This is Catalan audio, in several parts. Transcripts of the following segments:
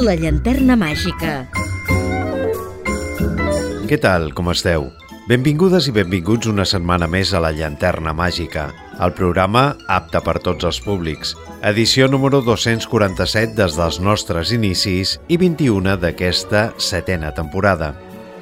La llanterna màgica. Què tal, com esteu? Benvingudes i benvinguts una setmana més a La Llanterna Màgica, el programa apte per tots els públics. Edició número 247 des dels nostres inicis i 21 d'aquesta setena temporada.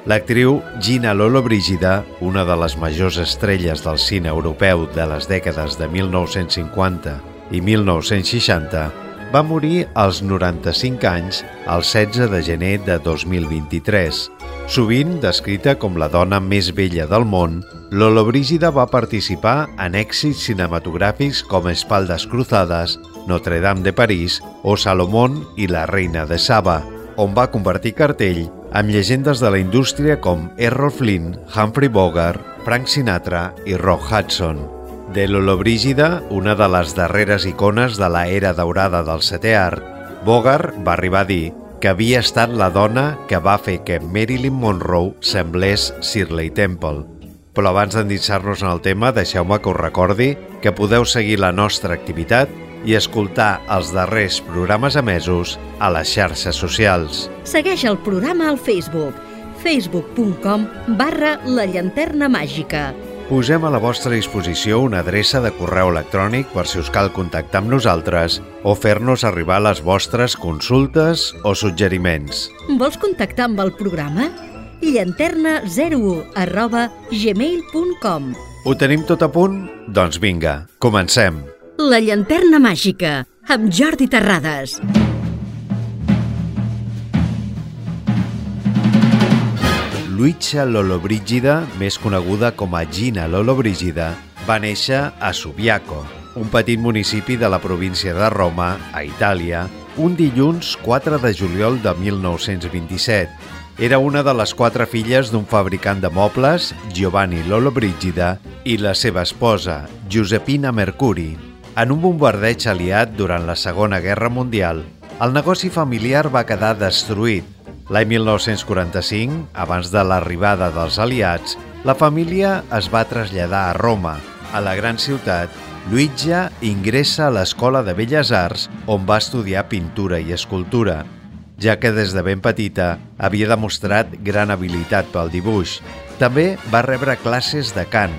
L'actriu Gina Lolo Brígida, una de les majors estrelles del cine europeu de les dècades de 1950 i 1960, va morir als 95 anys el 16 de gener de 2023. Sovint descrita com la dona més vella del món, Lolo Brígida va participar en èxits cinematogràfics com Espaldes Cruzadas, Notre Dame de París o Salomón i la reina de Saba, on va convertir cartell amb llegendes de la indústria com Errol Flynn, Humphrey Bogart, Frank Sinatra i Rock Hudson. De Lolo Brígida, una de les darreres icones de la era daurada del setè art, Bogart va arribar a dir que havia estat la dona que va fer que Marilyn Monroe semblés Shirley Temple. Però abans d'endinsar-nos en el tema, deixeu-me que us recordi que podeu seguir la nostra activitat i escoltar els darrers programes emesos a les xarxes socials. Segueix el programa al Facebook facebook.com barra la llanterna màgica. Posem a la vostra disposició una adreça de correu electrònic per si us cal contactar amb nosaltres o fer-nos arribar les vostres consultes o suggeriments. Vols contactar amb el programa? llanterna01 arroba gmail.com Ho tenim tot a punt? Doncs vinga, comencem. La llanterna màgica, amb Jordi Terrades. Luitja Lollobrigida, més coneguda com a Gina Lollobrigida, va néixer a Subiaco, un petit municipi de la província de Roma, a Itàlia, un dilluns 4 de juliol de 1927. Era una de les quatre filles d'un fabricant de mobles, Giovanni Lollobrigida, i la seva esposa, Giuseppina Mercuri. En un bombardeig aliat durant la Segona Guerra Mundial, el negoci familiar va quedar destruït. L'any 1945, abans de l'arribada dels aliats, la família es va traslladar a Roma. A la gran ciutat, Luigia ingressa a l'Escola de Belles Arts, on va estudiar pintura i escultura, ja que des de ben petita havia demostrat gran habilitat pel dibuix. També va rebre classes de cant.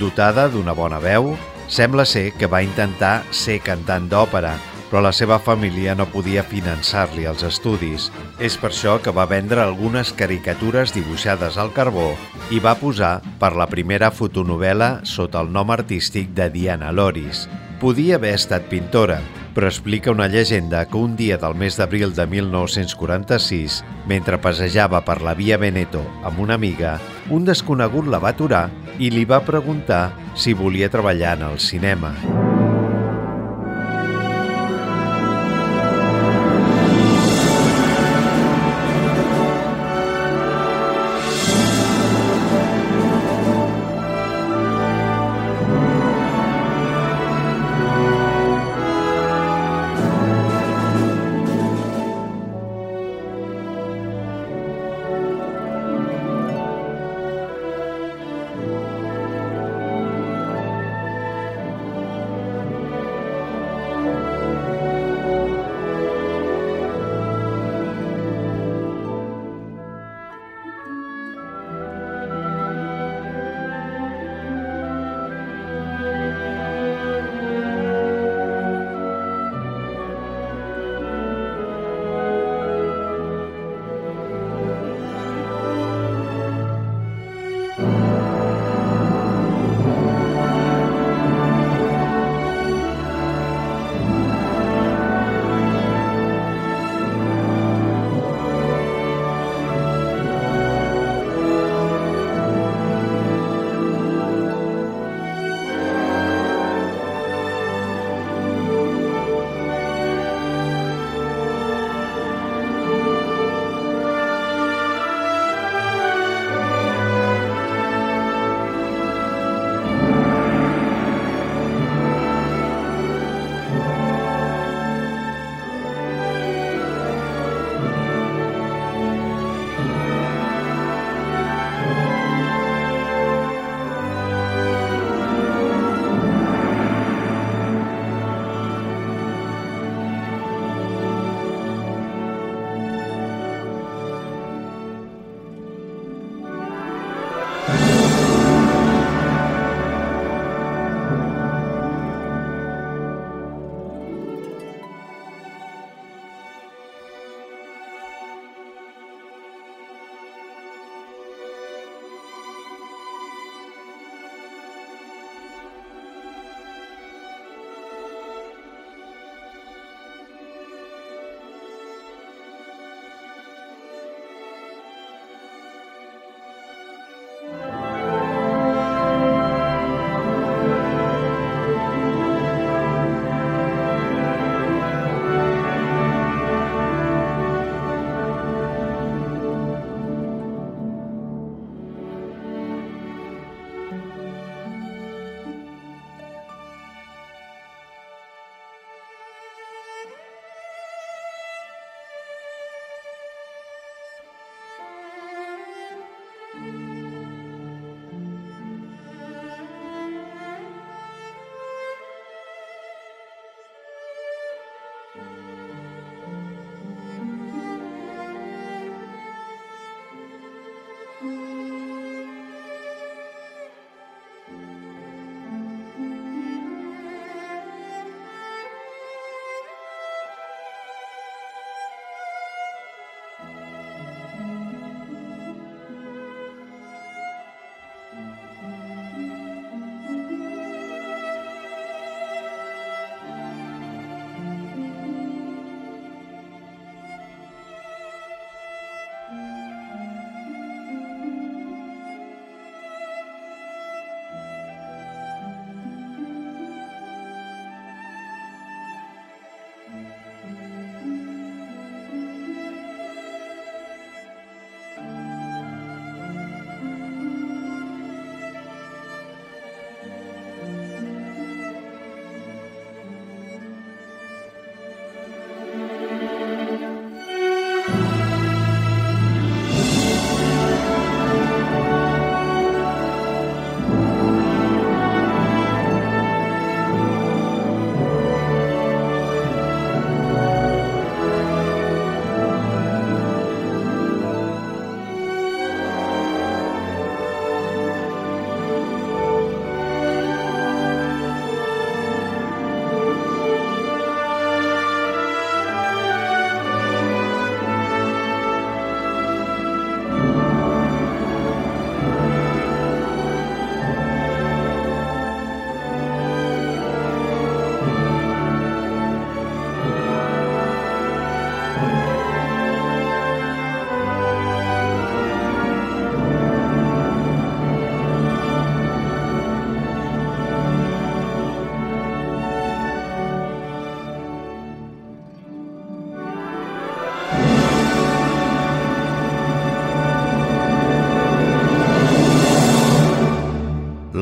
Dotada d'una bona veu, sembla ser que va intentar ser cantant d'òpera, però la seva família no podia finançar-li els estudis. És per això que va vendre algunes caricatures dibuixades al carbó i va posar per la primera fotonovela sota el nom artístic de Diana Loris. Podia haver estat pintora, però explica una llegenda que un dia del mes d'abril de 1946, mentre passejava per la Via Veneto amb una amiga, un desconegut la va aturar i li va preguntar si volia treballar en el cinema.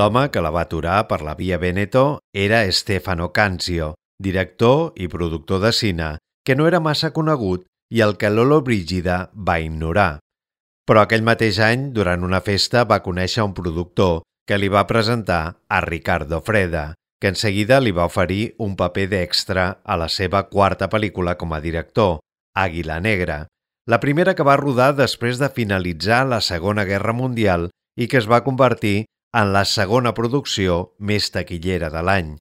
L'home que la va aturar per la via Veneto era Stefano Canzio, director i productor de cine, que no era massa conegut i el que Lolo Brígida va ignorar. Però aquell mateix any, durant una festa, va conèixer un productor que li va presentar a Ricardo Freda, que en seguida li va oferir un paper d'extra a la seva quarta pel·lícula com a director, Àguila Negra, la primera que va rodar després de finalitzar la Segona Guerra Mundial i que es va convertir en la segona producció més taquillera de l'any.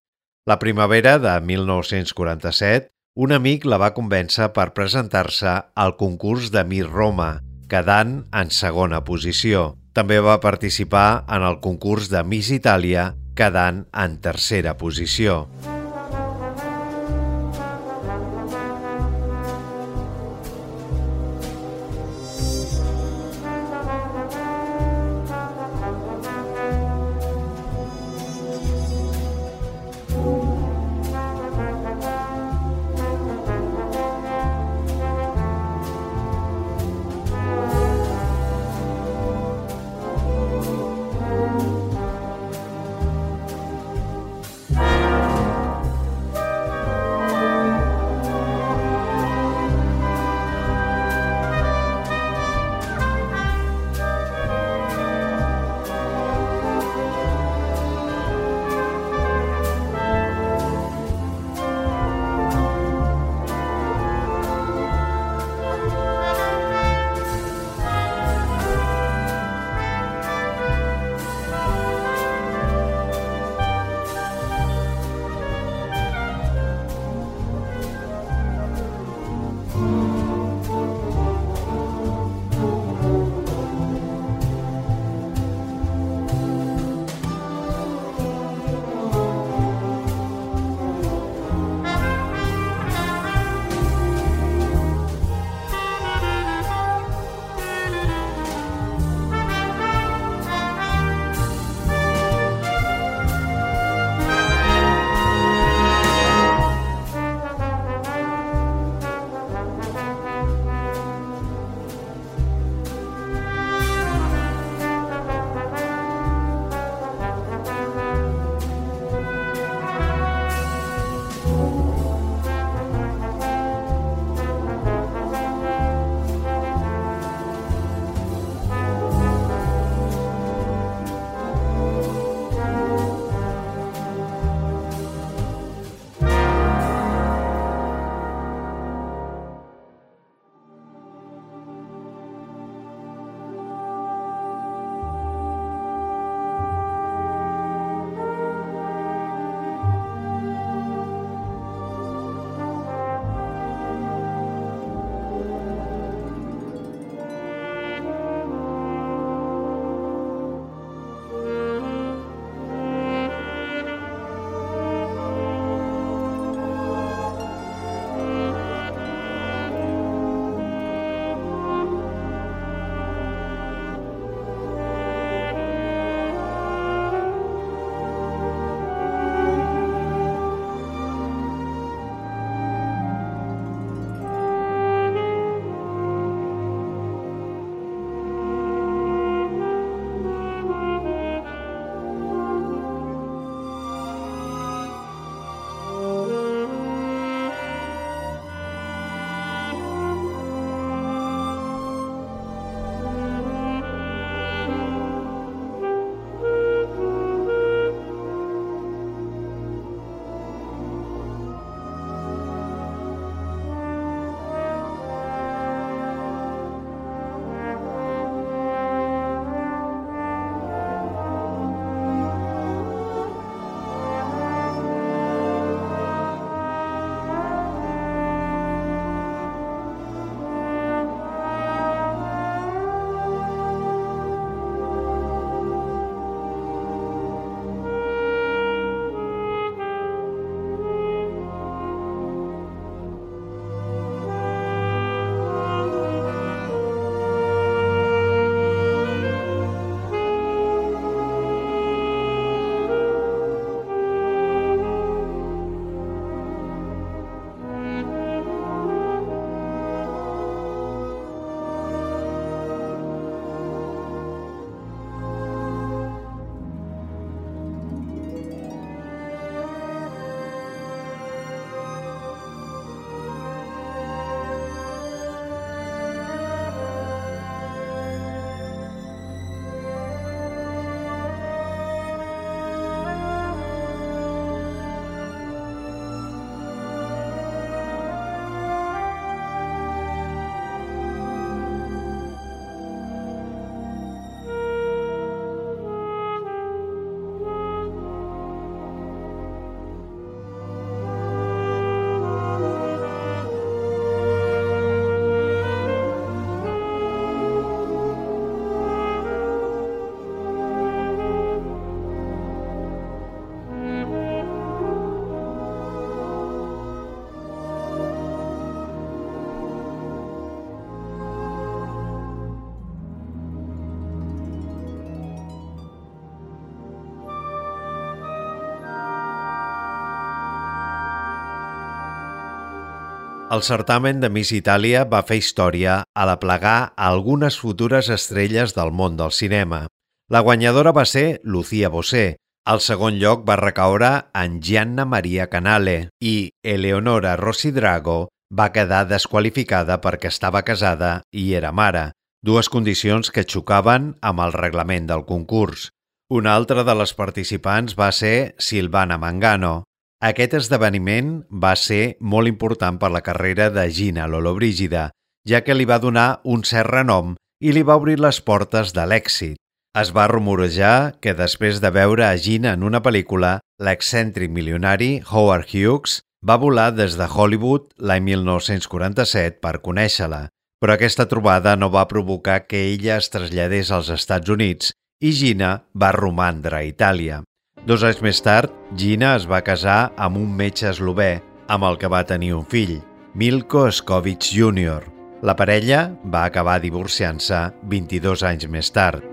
La primavera de 1947, un amic la va convèncer per presentar-se al concurs de Miss Roma, quedant en segona posició. També va participar en el concurs de Miss Itàlia, quedant en tercera posició. El certamen de Miss Itàlia va fer història a l'aplegar a algunes futures estrelles del món del cinema. La guanyadora va ser Lucia Bossé. El segon lloc va recaure en Gianna Maria Canale i Eleonora Rossi Drago va quedar desqualificada perquè estava casada i era mare, dues condicions que xocaven amb el reglament del concurs. Una altra de les participants va ser Silvana Mangano. Aquest esdeveniment va ser molt important per la carrera de Gina Lollobrigida, ja que li va donar un cert renom i li va obrir les portes de l'èxit. Es va rumorejar que després de veure a Gina en una pel·lícula, l'excèntric milionari Howard Hughes va volar des de Hollywood l'any 1947 per conèixer-la, però aquesta trobada no va provocar que ella es traslladés als Estats Units i Gina va romandre a Itàlia. Dos anys més tard, Gina es va casar amb un metge eslové, amb el que va tenir un fill, Milko Skovic Jr. La parella va acabar divorciant-se 22 anys més tard.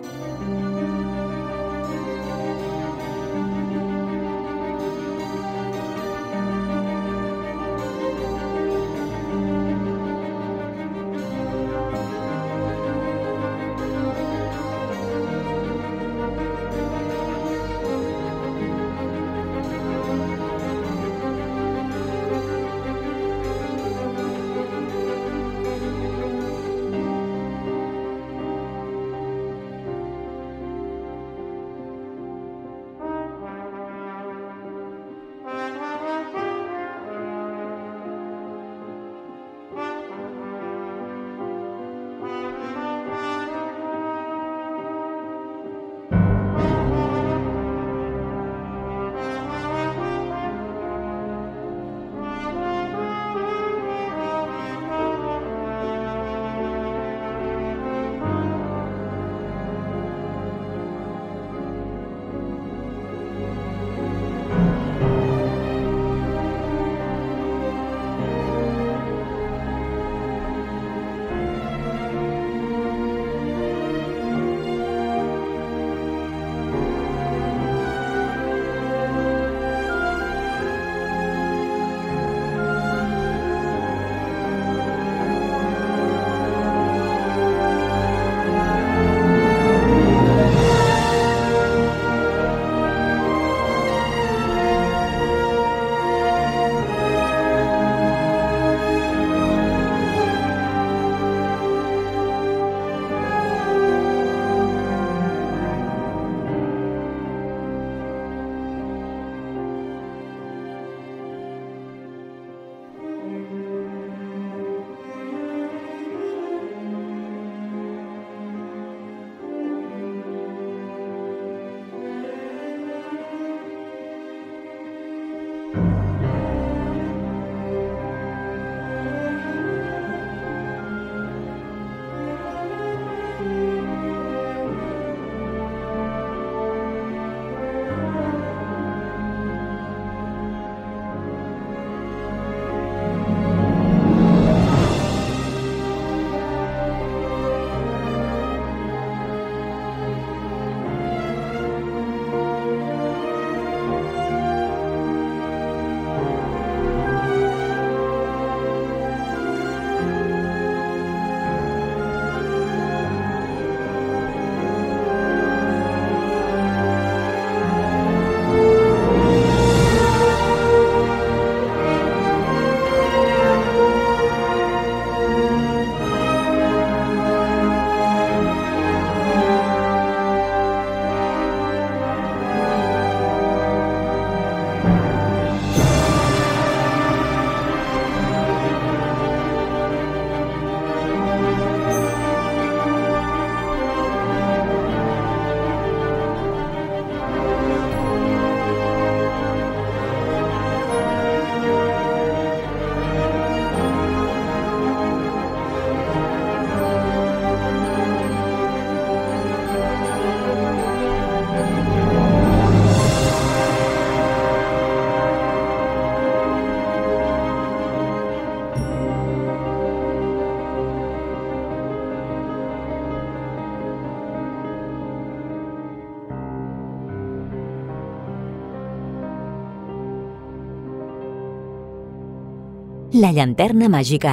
La llanterna màgica,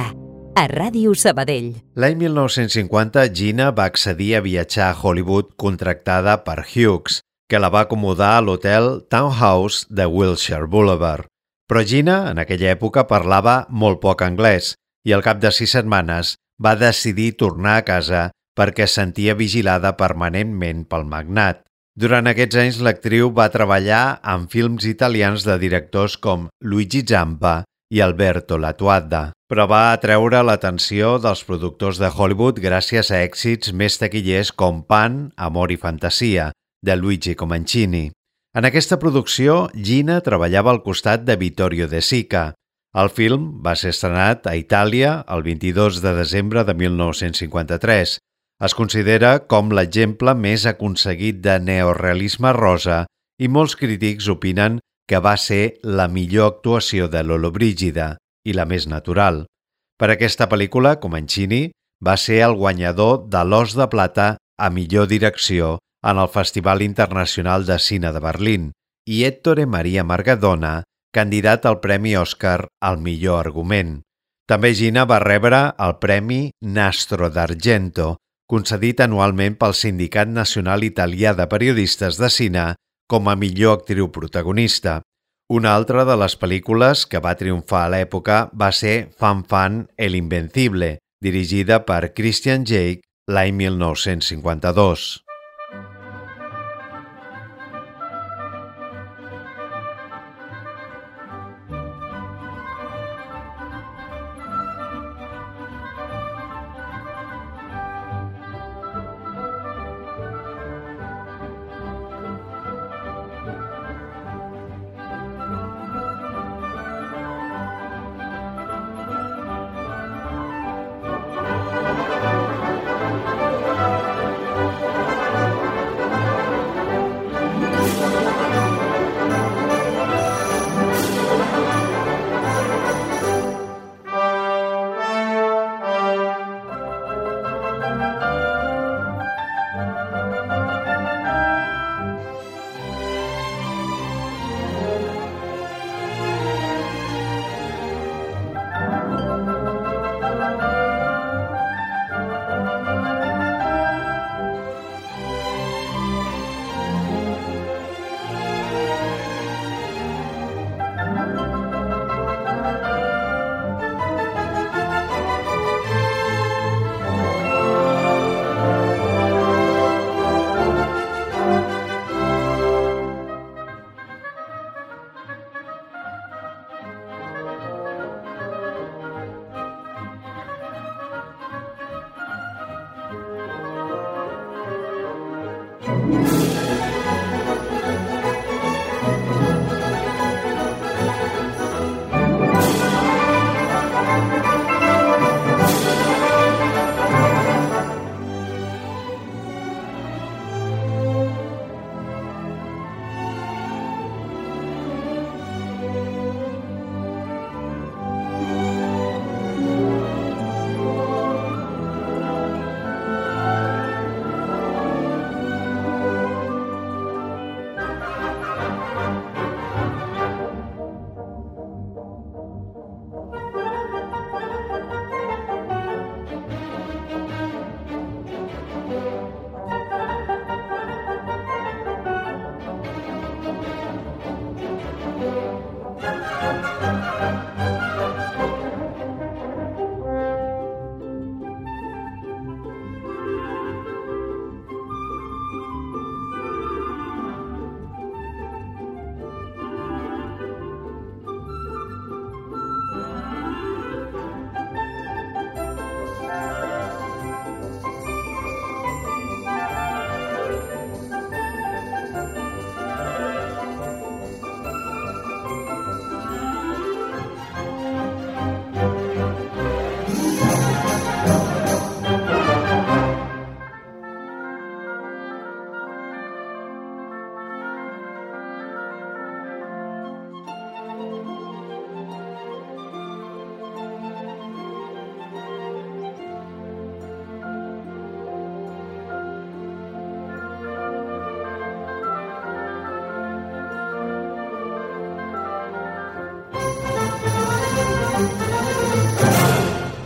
a Ràdio Sabadell. L'any 1950, Gina va accedir a viatjar a Hollywood contractada per Hughes, que la va acomodar a l'hotel Townhouse de Wilshire Boulevard. Però Gina, en aquella època, parlava molt poc anglès i al cap de sis setmanes va decidir tornar a casa perquè sentia vigilada permanentment pel magnat. Durant aquests anys, l'actriu va treballar en films italians de directors com Luigi Zampa i Alberto Latuada, però va atreure l'atenció dels productors de Hollywood gràcies a èxits més taquillers com Pan, Amor i Fantasia, de Luigi Comencini. En aquesta producció, Gina treballava al costat de Vittorio De Sica. El film va ser estrenat a Itàlia el 22 de desembre de 1953. Es considera com l'exemple més aconseguit de neorealisme rosa i molts crítics opinen que va ser la millor actuació de Lolo Brígida i la més natural. Per aquesta pel·lícula, Comencini va ser el guanyador de l'Os de Plata a millor direcció en el Festival Internacional de Cine de Berlín i Ettore Maria Margadona, candidat al Premi Òscar al millor argument. També Gina va rebre el Premi Nastro d'Argento, concedit anualment pel Sindicat Nacional Italià de Periodistes de Cine com a millor actriu protagonista. Una altra de les pel·lícules que va triomfar a l'època va ser Fan Fan El Invencible, dirigida per Christian Jake l'any 1952.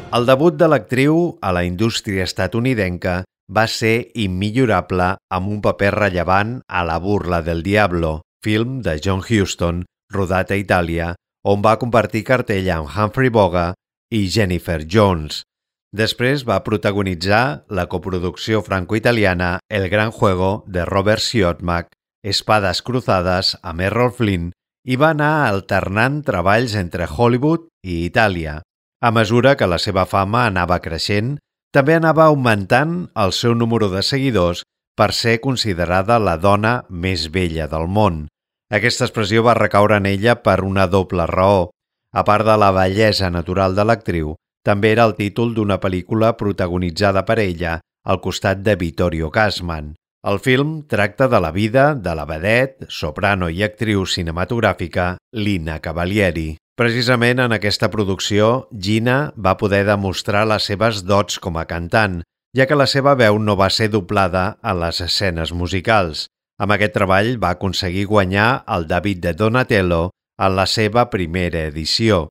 El debut de l'actriu a la indústria estatunidenca va ser immillorable amb un paper rellevant a La burla del diablo, film de John Huston, rodat a Itàlia, on va compartir cartell amb Humphrey Bogart i Jennifer Jones. Després va protagonitzar la coproducció franco-italiana El Gran Juego de Robert Siodmak, Espadas Cruzadas amb Errol Flynn i va anar alternant treballs entre Hollywood i Itàlia. A mesura que la seva fama anava creixent, també anava augmentant el seu número de seguidors per ser considerada la dona més vella del món. Aquesta expressió va recaure en ella per una doble raó. A part de la bellesa natural de l'actriu, també era el títol d'una pel·lícula protagonitzada per ella al costat de Vittorio Gassman. El film tracta de la vida de la vedet, soprano i actriu cinematogràfica Lina Cavalieri. Precisament en aquesta producció, Gina va poder demostrar les seves dots com a cantant, ja que la seva veu no va ser doblada a les escenes musicals. Amb aquest treball va aconseguir guanyar el David de Donatello en la seva primera edició.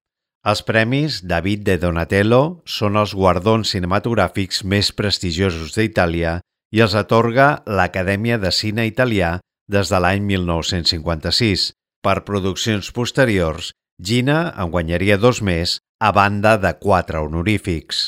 Els premis David de Donatello són els guardons cinematogràfics més prestigiosos d'Itàlia i els atorga l'Acadèmia de Cine Italià des de l'any 1956. Per produccions posteriors, Gina en guanyaria dos més, a banda de quatre honorífics.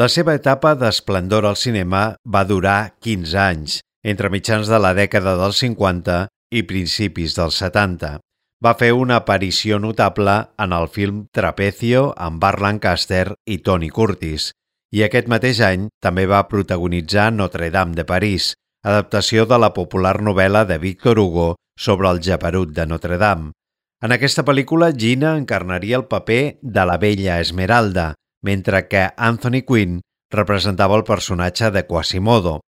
La seva etapa d'esplendor al cinema va durar 15 anys, entre mitjans de la dècada dels 50 i principis dels 70. Va fer una aparició notable en el film Trapecio amb Bart Lancaster i Tony Curtis, i aquest mateix any també va protagonitzar Notre Dame de París, adaptació de la popular novel·la de Victor Hugo sobre el japerut de Notre Dame. En aquesta pel·lícula, Gina encarnaria el paper de la vella Esmeralda, mentre que Anthony Quinn representava el personatge de Quasimodo.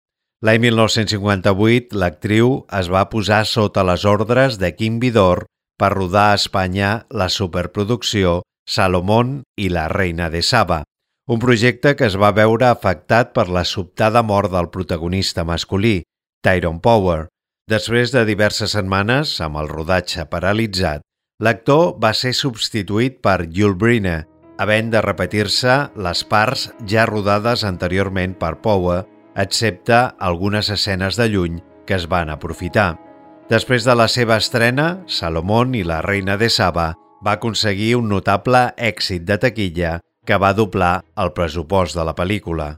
L'any 1958, l'actriu es va posar sota les ordres de Kim Vidor per rodar a Espanya la superproducció Salomón i la reina de Saba, un projecte que es va veure afectat per la sobtada mort del protagonista masculí, Tyrone Power. Després de diverses setmanes, amb el rodatge paralitzat, l'actor va ser substituït per Yul Brynner, havent de repetir-se les parts ja rodades anteriorment per Power, excepte algunes escenes de lluny que es van aprofitar. Després de la seva estrena, Salomón i la reina de Saba va aconseguir un notable èxit de taquilla que va doblar el pressupost de la pel·lícula.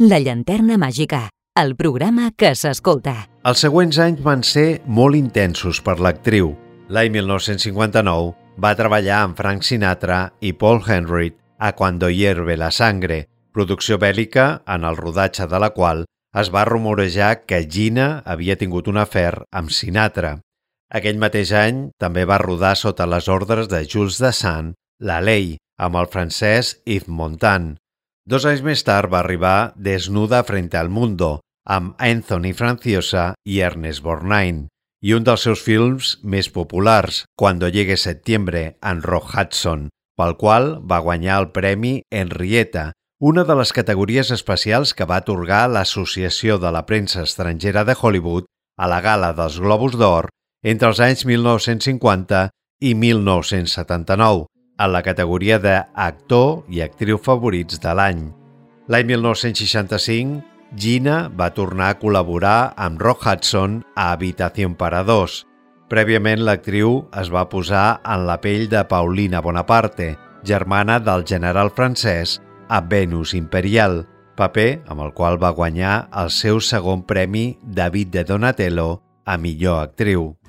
La llanterna màgica, el programa que s'escolta. Els següents anys van ser molt intensos per l'actriu. L'any 1959 va treballar amb Frank Sinatra i Paul Henry a Cuando hierve la sangre, producció bèl·lica en el rodatge de la qual es va rumorejar que Gina havia tingut un afer amb Sinatra. Aquell mateix any també va rodar sota les ordres de Jules Dassin La Ley, amb el francès Yves Montand. Dos anys més tard va arribar Desnuda frente al mundo, amb Anthony Franciosa i Ernest Borgnine, i un dels seus films més populars, Cuando llegue septiembre, en Rock Hudson, pel qual va guanyar el Premi Henrietta, una de les categories especials que va atorgar l'Associació de la Premsa Estrangera de Hollywood a la gala dels Globus d'Or entre els anys 1950 i 1979, en la categoria d'actor i actriu favorits de l'any. L'any 1965, Gina va tornar a col·laborar amb Rock Hudson a Habitació para dos. Prèviament, l'actriu es va posar en la pell de Paulina Bonaparte, germana del general francès a Venus Imperial, paper amb el qual va guanyar el seu segon premi David de Donatello a millor actriu.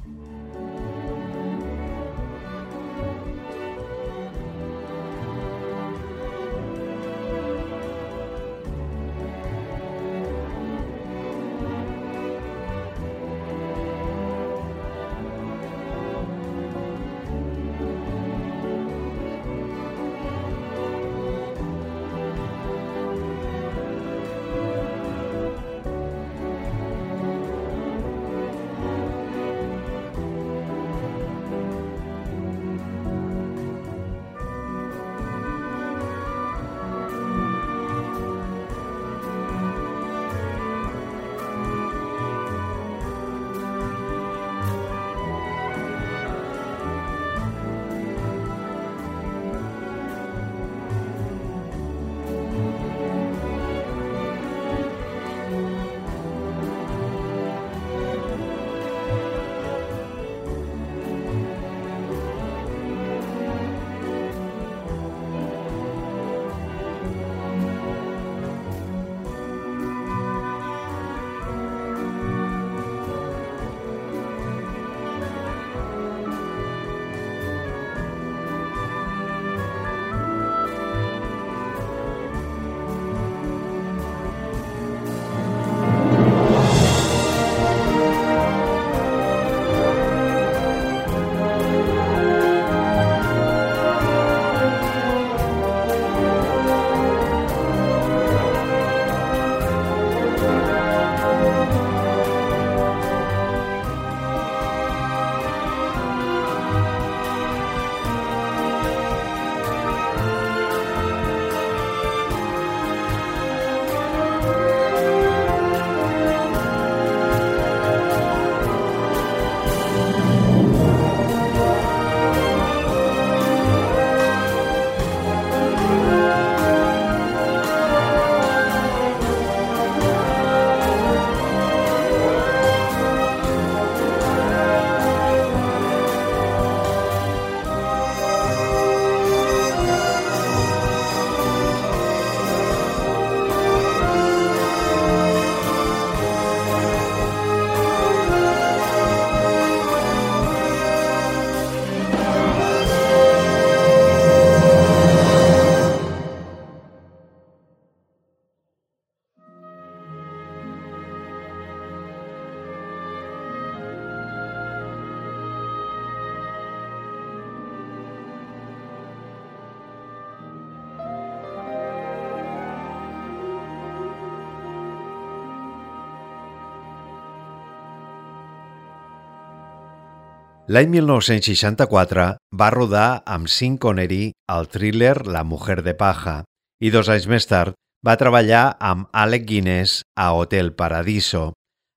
L'any 1964 va rodar amb Sean Connery el thriller La mujer de paja i dos anys més tard va treballar amb Alec Guinness a Hotel Paradiso.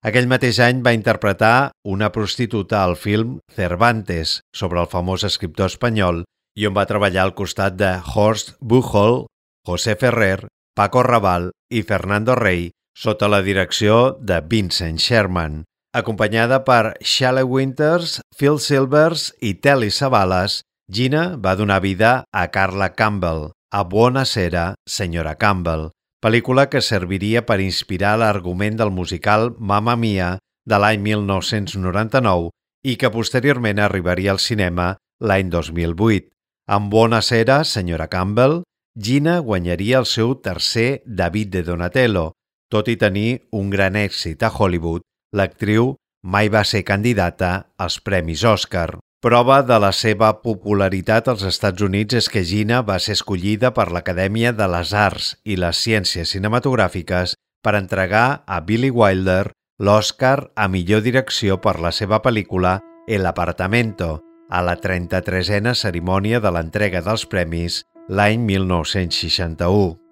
Aquell mateix any va interpretar una prostituta al film Cervantes, sobre el famós escriptor espanyol, i on va treballar al costat de Horst Buchholz, José Ferrer, Paco Raval i Fernando Rey sota la direcció de Vincent Sherman. Acompanyada per Shelley Winters, Phil Silvers i Telly Savalas, Gina va donar vida a Carla Campbell, a Buona Sera, senyora Campbell, pel·lícula que serviria per inspirar l'argument del musical Mamma Mia de l'any 1999 i que posteriorment arribaria al cinema l'any 2008. Amb Bona Sera, senyora Campbell, Gina guanyaria el seu tercer David de Donatello. Tot i tenir un gran èxit a Hollywood, l'actriu mai va ser candidata als Premis Òscar. Prova de la seva popularitat als Estats Units és que Gina va ser escollida per l'Acadèmia de les Arts i les Ciències Cinematogràfiques per entregar a Billy Wilder l'Oscar a millor direcció per la seva pel·lícula El Apartamento, a la 33a cerimònia de l'entrega dels premis l'any 1961.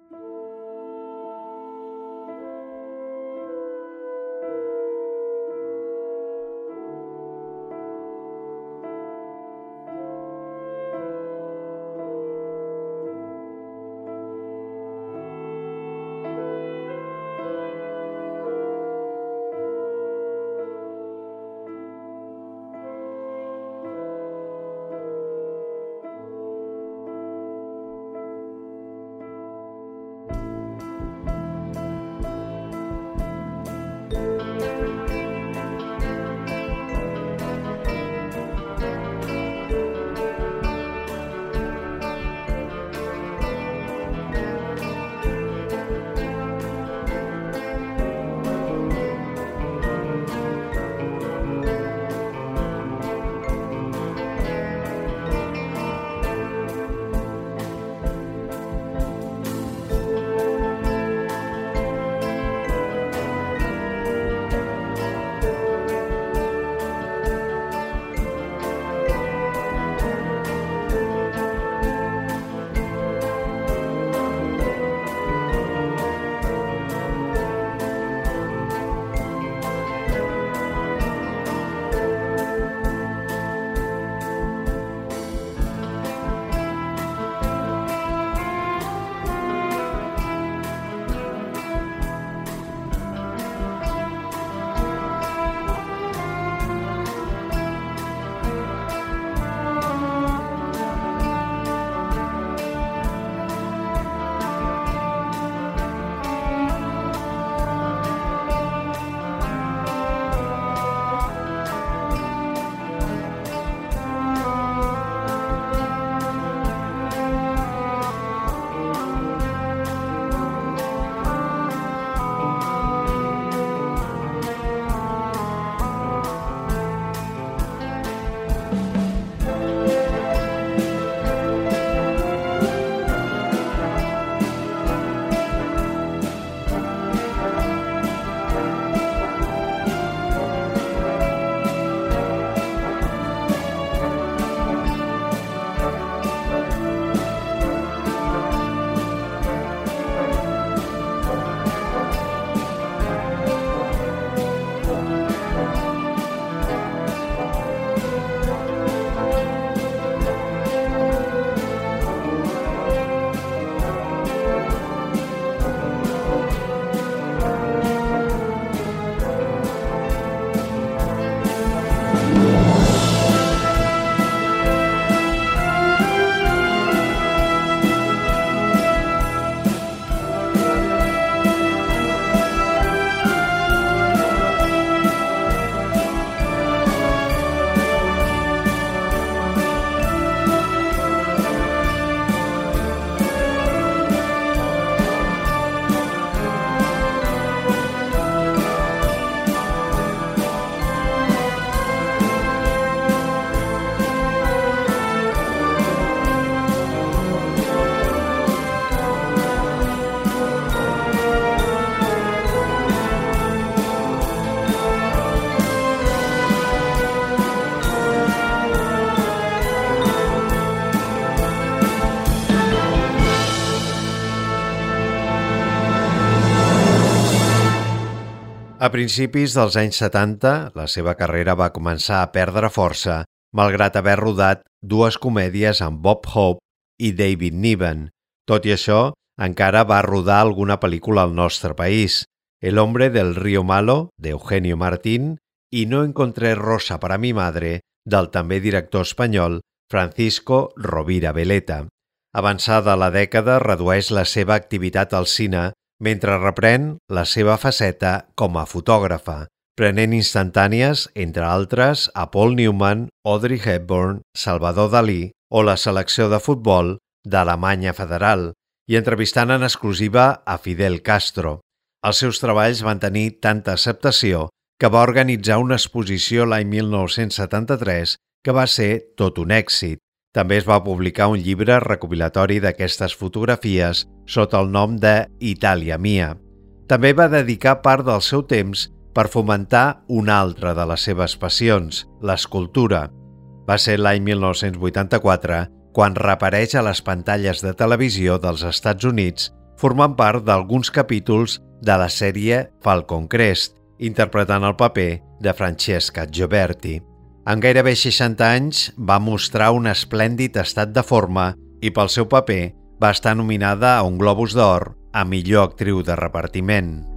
Principis dels anys 70, la seva carrera va començar a perdre força, malgrat haver rodat dues comèdies amb Bob Hope i David Niven. Tot i això, encara va rodar alguna pel·lícula al nostre país, El hombre del río Malo, de Eugenio Martín, i No encontré rosa para mi madre, del també director espanyol Francisco Rovira Veleta. Avançada la dècada, redueix la seva activitat al cine mentre reprèn la seva faceta com a fotògrafa, prenent instantànies, entre altres, a Paul Newman, Audrey Hepburn, Salvador Dalí o la selecció de futbol d'Alemanya Federal i entrevistant en exclusiva a Fidel Castro. Els seus treballs van tenir tanta acceptació que va organitzar una exposició l'any 1973 que va ser tot un èxit. També es va publicar un llibre recopilatori d'aquestes fotografies sota el nom de Itàlia Mia. També va dedicar part del seu temps per fomentar una altra de les seves passions, l'escultura. Va ser l'any 1984 quan reapareix a les pantalles de televisió dels Estats Units formant part d'alguns capítols de la sèrie Falcon Crest, interpretant el paper de Francesca Gioberti. En gairebé 60 anys va mostrar un esplèndid estat de forma i pel seu paper va estar nominada a un Globus d'Or a millor actriu de repartiment.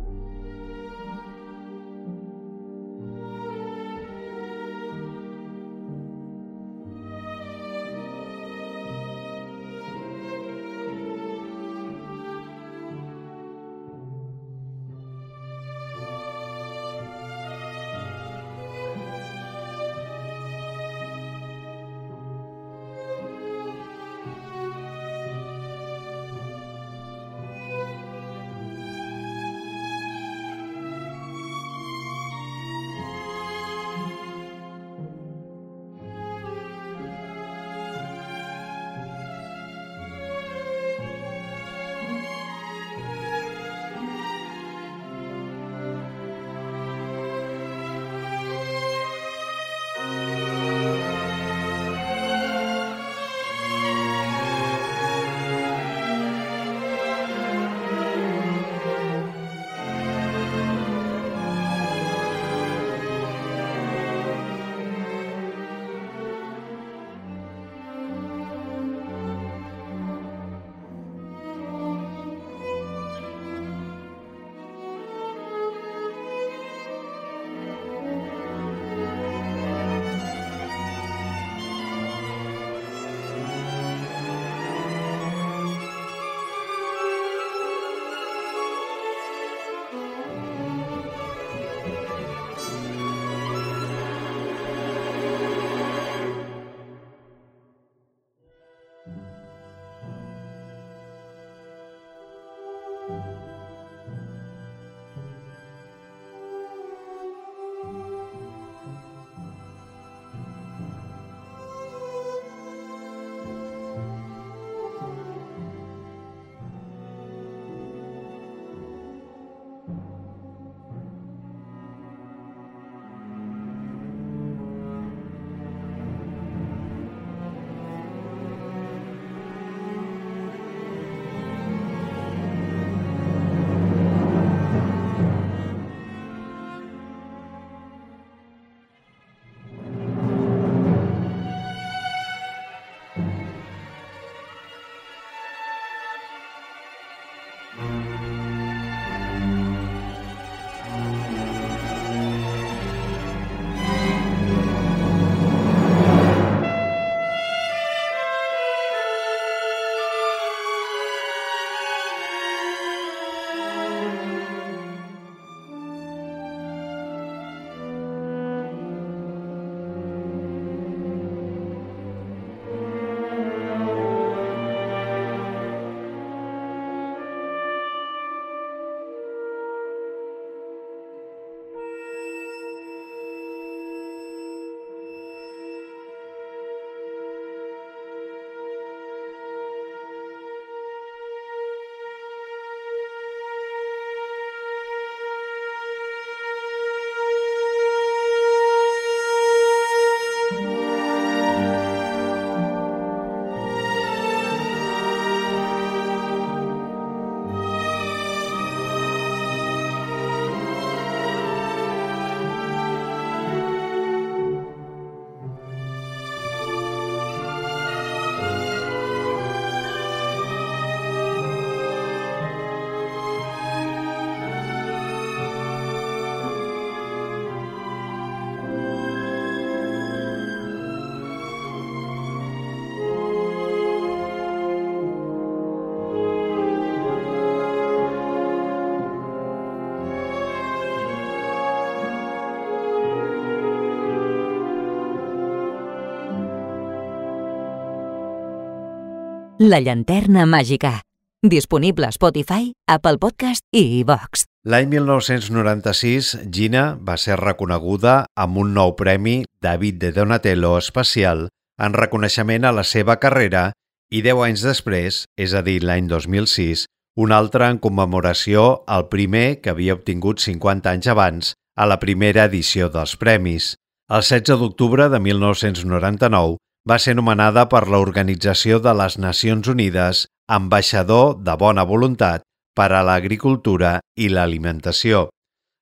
La llanterna màgica. Disponible a Spotify, Apple Podcast i iVox. L'any 1996, Gina va ser reconeguda amb un nou premi David de Donatello especial en reconeixement a la seva carrera i 10 anys després, és a dir, l'any 2006, un altre en commemoració al primer que havia obtingut 50 anys abans a la primera edició dels premis. El 16 d'octubre de 1999 va ser nomenada per l'Organització de les Nacions Unides ambaixador de bona voluntat per a l'agricultura i l'alimentació.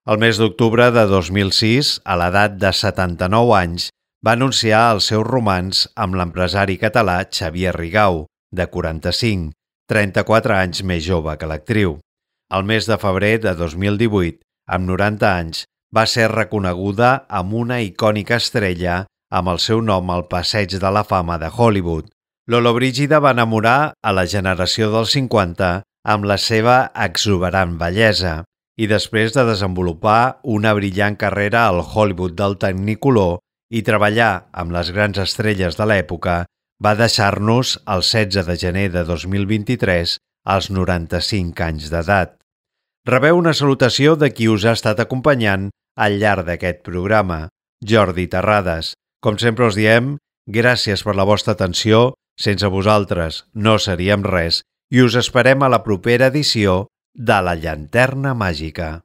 El mes d'octubre de 2006, a l'edat de 79 anys, va anunciar el seu romans amb l'empresari català Xavier Rigau, de 45, 34 anys més jove que l'actriu. El mes de febrer de 2018, amb 90 anys, va ser reconeguda amb una icònica estrella amb el seu nom al passeig de la fama de Hollywood. Lolo Brígida va enamorar a la generació dels 50 amb la seva exuberant bellesa i després de desenvolupar una brillant carrera al Hollywood del Tecnicolor i treballar amb les grans estrelles de l'època, va deixar-nos el 16 de gener de 2023 als 95 anys d'edat. Rebeu una salutació de qui us ha estat acompanyant al llarg d'aquest programa, Jordi Terrades, com sempre us diem, gràcies per la vostra atenció, sense vosaltres no seríem res i us esperem a la propera edició de La Llanterna Màgica.